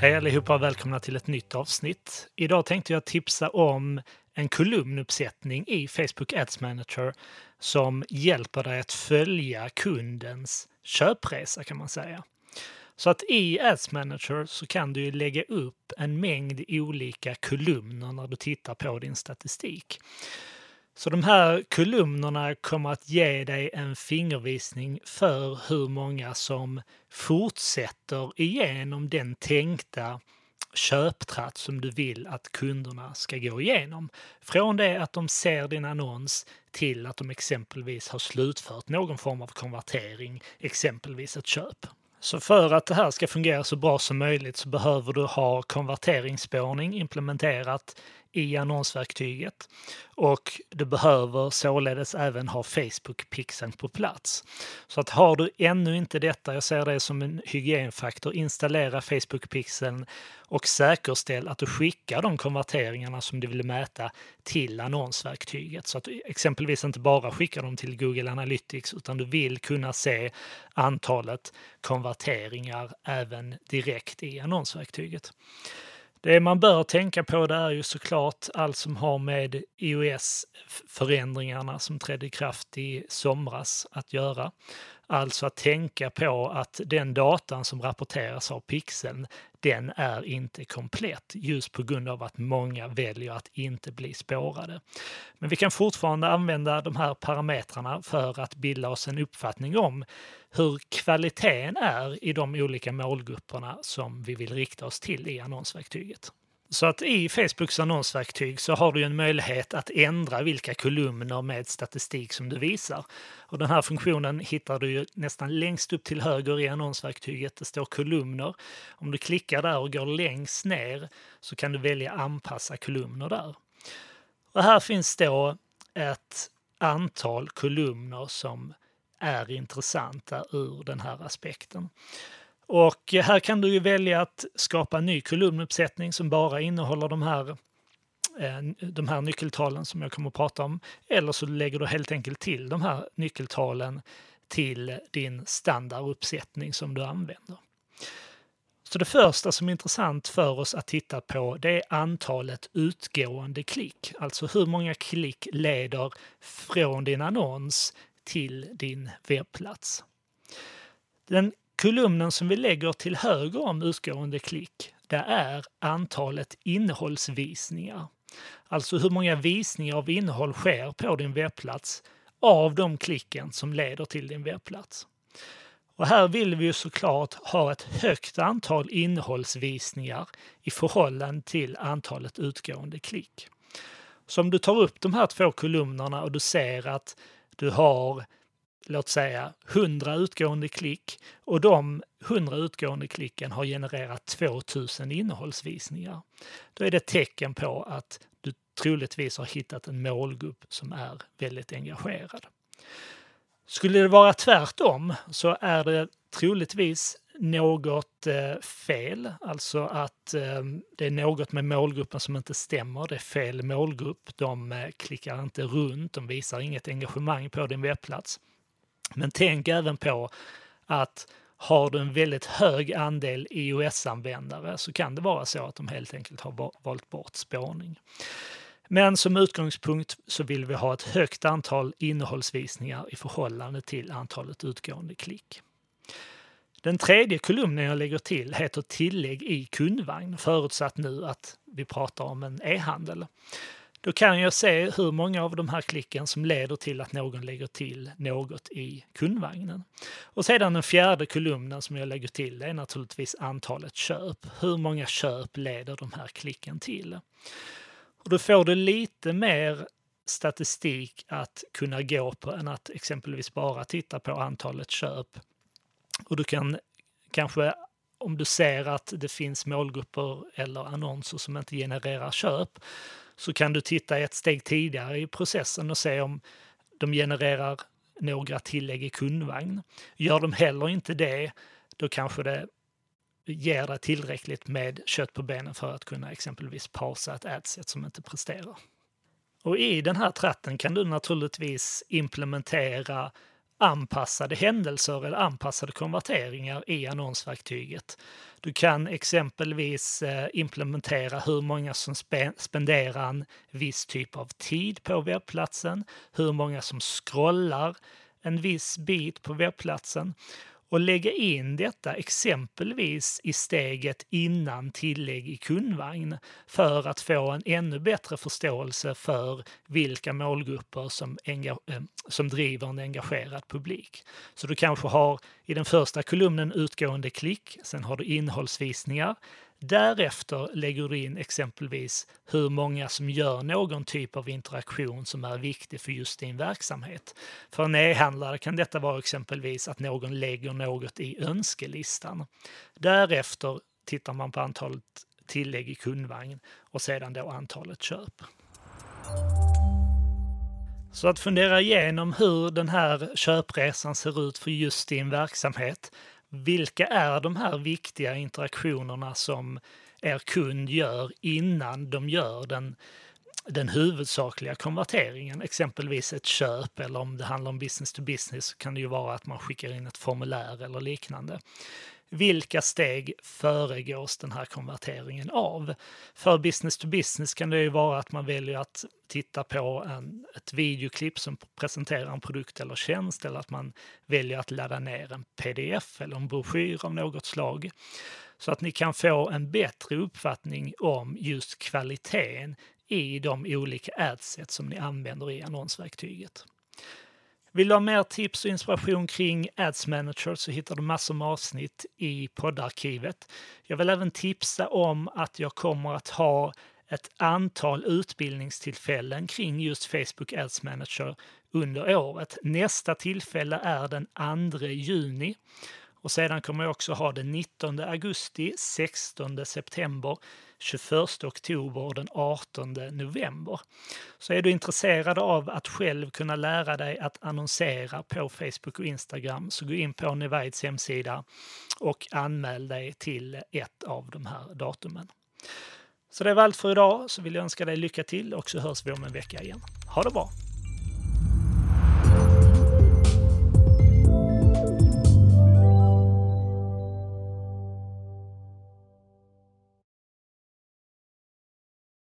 Hej allihopa och välkomna till ett nytt avsnitt. Idag tänkte jag tipsa om en kolumnuppsättning i Facebook Ads Manager som hjälper dig att följa kundens köpresa kan man säga. Så att i Ads Manager så kan du lägga upp en mängd olika kolumner när du tittar på din statistik. Så de här kolumnerna kommer att ge dig en fingervisning för hur många som fortsätter igenom den tänkta köptratt som du vill att kunderna ska gå igenom. Från det att de ser din annons till att de exempelvis har slutfört någon form av konvertering, exempelvis ett köp. Så för att det här ska fungera så bra som möjligt så behöver du ha konverteringsspårning implementerat i annonsverktyget och du behöver således även ha Facebook-pixeln på plats. Så att har du ännu inte detta, jag ser det som en hygienfaktor, installera Facebook-pixeln och säkerställ att du skickar de konverteringarna som du vill mäta till annonsverktyget. Så att du exempelvis inte bara skickar dem till Google Analytics utan du vill kunna se antalet konverteringar även direkt i annonsverktyget. Det man bör tänka på det är ju såklart allt som har med iOS-förändringarna som trädde i kraft i somras att göra. Alltså att tänka på att den datan som rapporteras av pixeln, den är inte komplett just på grund av att många väljer att inte bli spårade. Men vi kan fortfarande använda de här parametrarna för att bilda oss en uppfattning om hur kvaliteten är i de olika målgrupperna som vi vill rikta oss till i annonsverktyget. Så att i Facebooks annonsverktyg så har du en möjlighet att ändra vilka kolumner med statistik som du visar. Och den här funktionen hittar du ju nästan längst upp till höger i annonsverktyget. Det står kolumner. Om du klickar där och går längst ner så kan du välja anpassa kolumner där. Och här finns då ett antal kolumner som är intressanta ur den här aspekten. Och här kan du ju välja att skapa en ny kolumnuppsättning som bara innehåller de här, eh, de här nyckeltalen som jag kommer att prata om. Eller så lägger du helt enkelt till de här nyckeltalen till din standarduppsättning som du använder. Så det första som är intressant för oss att titta på det är antalet utgående klick. Alltså hur många klick leder från din annons till din webbplats. Den kolumnen som vi lägger till höger om utgående klick, det är antalet innehållsvisningar. Alltså hur många visningar av innehåll sker på din webbplats av de klicken som leder till din webbplats. Och här vill vi ju såklart ha ett högt antal innehållsvisningar i förhållande till antalet utgående klick. Så om du tar upp de här två kolumnerna och du ser att du har låt säga 100 utgående klick och de 100 utgående klicken har genererat 2000 innehållsvisningar. Då är det ett tecken på att du troligtvis har hittat en målgrupp som är väldigt engagerad. Skulle det vara tvärtom så är det troligtvis något eh, fel, alltså att eh, det är något med målgruppen som inte stämmer. Det är fel målgrupp. De eh, klickar inte runt, de visar inget engagemang på din webbplats. Men tänk även på att har du en väldigt hög andel iOS-användare så kan det vara så att de helt enkelt har valt bort spårning. Men som utgångspunkt så vill vi ha ett högt antal innehållsvisningar i förhållande till antalet utgående klick. Den tredje kolumnen jag lägger till heter tillägg i kundvagn, förutsatt nu att vi pratar om en e-handel. Då kan jag se hur många av de här klicken som leder till att någon lägger till något i kundvagnen. Och sedan den fjärde kolumnen som jag lägger till det är naturligtvis antalet köp. Hur många köp leder de här klicken till? Och då får du lite mer statistik att kunna gå på än att exempelvis bara titta på antalet köp. Och du kan kanske om du ser att det finns målgrupper eller annonser som inte genererar köp så kan du titta ett steg tidigare i processen och se om de genererar några tillägg i kundvagn. Gör de heller inte det, då kanske det ger dig tillräckligt med kött på benen för att kunna exempelvis pausa ett adset som inte presterar. Och i den här tratten kan du naturligtvis implementera anpassade händelser eller anpassade konverteringar i annonsverktyget. Du kan exempelvis eh, implementera hur många som spenderar en viss typ av tid på webbplatsen, hur många som scrollar en viss bit på webbplatsen och lägga in detta exempelvis i steget innan tillägg i kundvagn för att få en ännu bättre förståelse för vilka målgrupper som, eh, som driver en engagerad publik. Så du kanske har i den första kolumnen utgående klick, sen har du innehållsvisningar, Därefter lägger du in exempelvis hur många som gör någon typ av interaktion som är viktig för just din verksamhet. För en e-handlare kan detta vara exempelvis att någon lägger något i önskelistan. Därefter tittar man på antalet tillägg i kundvagn och sedan då antalet köp. Så att fundera igenom hur den här köpresan ser ut för just din verksamhet vilka är de här viktiga interaktionerna som er kund gör innan de gör den, den huvudsakliga konverteringen, exempelvis ett köp eller om det handlar om business to business så kan det ju vara att man skickar in ett formulär eller liknande vilka steg föregås den här konverteringen av? För business to business kan det ju vara att man väljer att titta på en, ett videoklipp som presenterar en produkt eller tjänst eller att man väljer att ladda ner en pdf eller en broschyr av något slag. Så att ni kan få en bättre uppfattning om just kvaliteten i de olika adset som ni använder i annonsverktyget. Vill du ha mer tips och inspiration kring Ads Manager så hittar du massor med avsnitt i poddarkivet. Jag vill även tipsa om att jag kommer att ha ett antal utbildningstillfällen kring just Facebook Ads Manager under året. Nästa tillfälle är den 2 juni och sedan kommer jag också ha den 19 augusti, 16 september, 21 oktober och den 18 november. Så är du intresserad av att själv kunna lära dig att annonsera på Facebook och Instagram så gå in på Nevides hemsida och anmäl dig till ett av de här datumen. Så det var allt för idag, så vill jag önska dig lycka till och så hörs vi om en vecka igen. Ha det bra!